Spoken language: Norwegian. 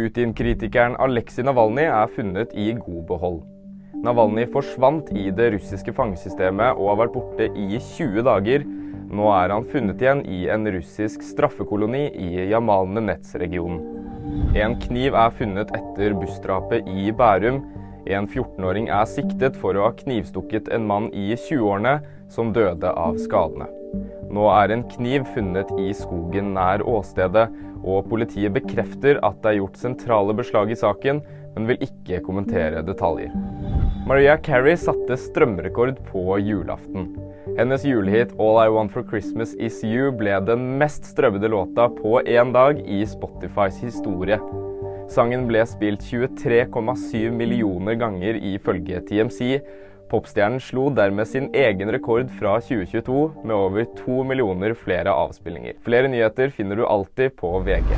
Putin-kritikeren Aleksej Navalnyj er funnet i god behold. Navalnyj forsvant i det russiske fangesystemet og har vært borte i 20 dager. Nå er han funnet igjen i en russisk straffekoloni i Jamal Nenets-regionen. En kniv er funnet etter bussdrapet i Bærum. En 14-åring er siktet for å ha knivstukket en mann i 20-årene som døde av skadene. Nå er en kniv funnet i skogen nær åstedet, og politiet bekrefter at det er gjort sentrale beslag i saken, men vil ikke kommentere detaljer. Maria Carey satte strømrekord på julaften. Hennes julehit 'All I Want for Christmas Is You' ble den mest strømmede låta på én dag i Spotifys historie. Sangen ble spilt 23,7 millioner ganger ifølge TMC. Popstjernen slo dermed sin egen rekord fra 2022 med over to millioner flere avspillinger. Flere nyheter finner du alltid på VG.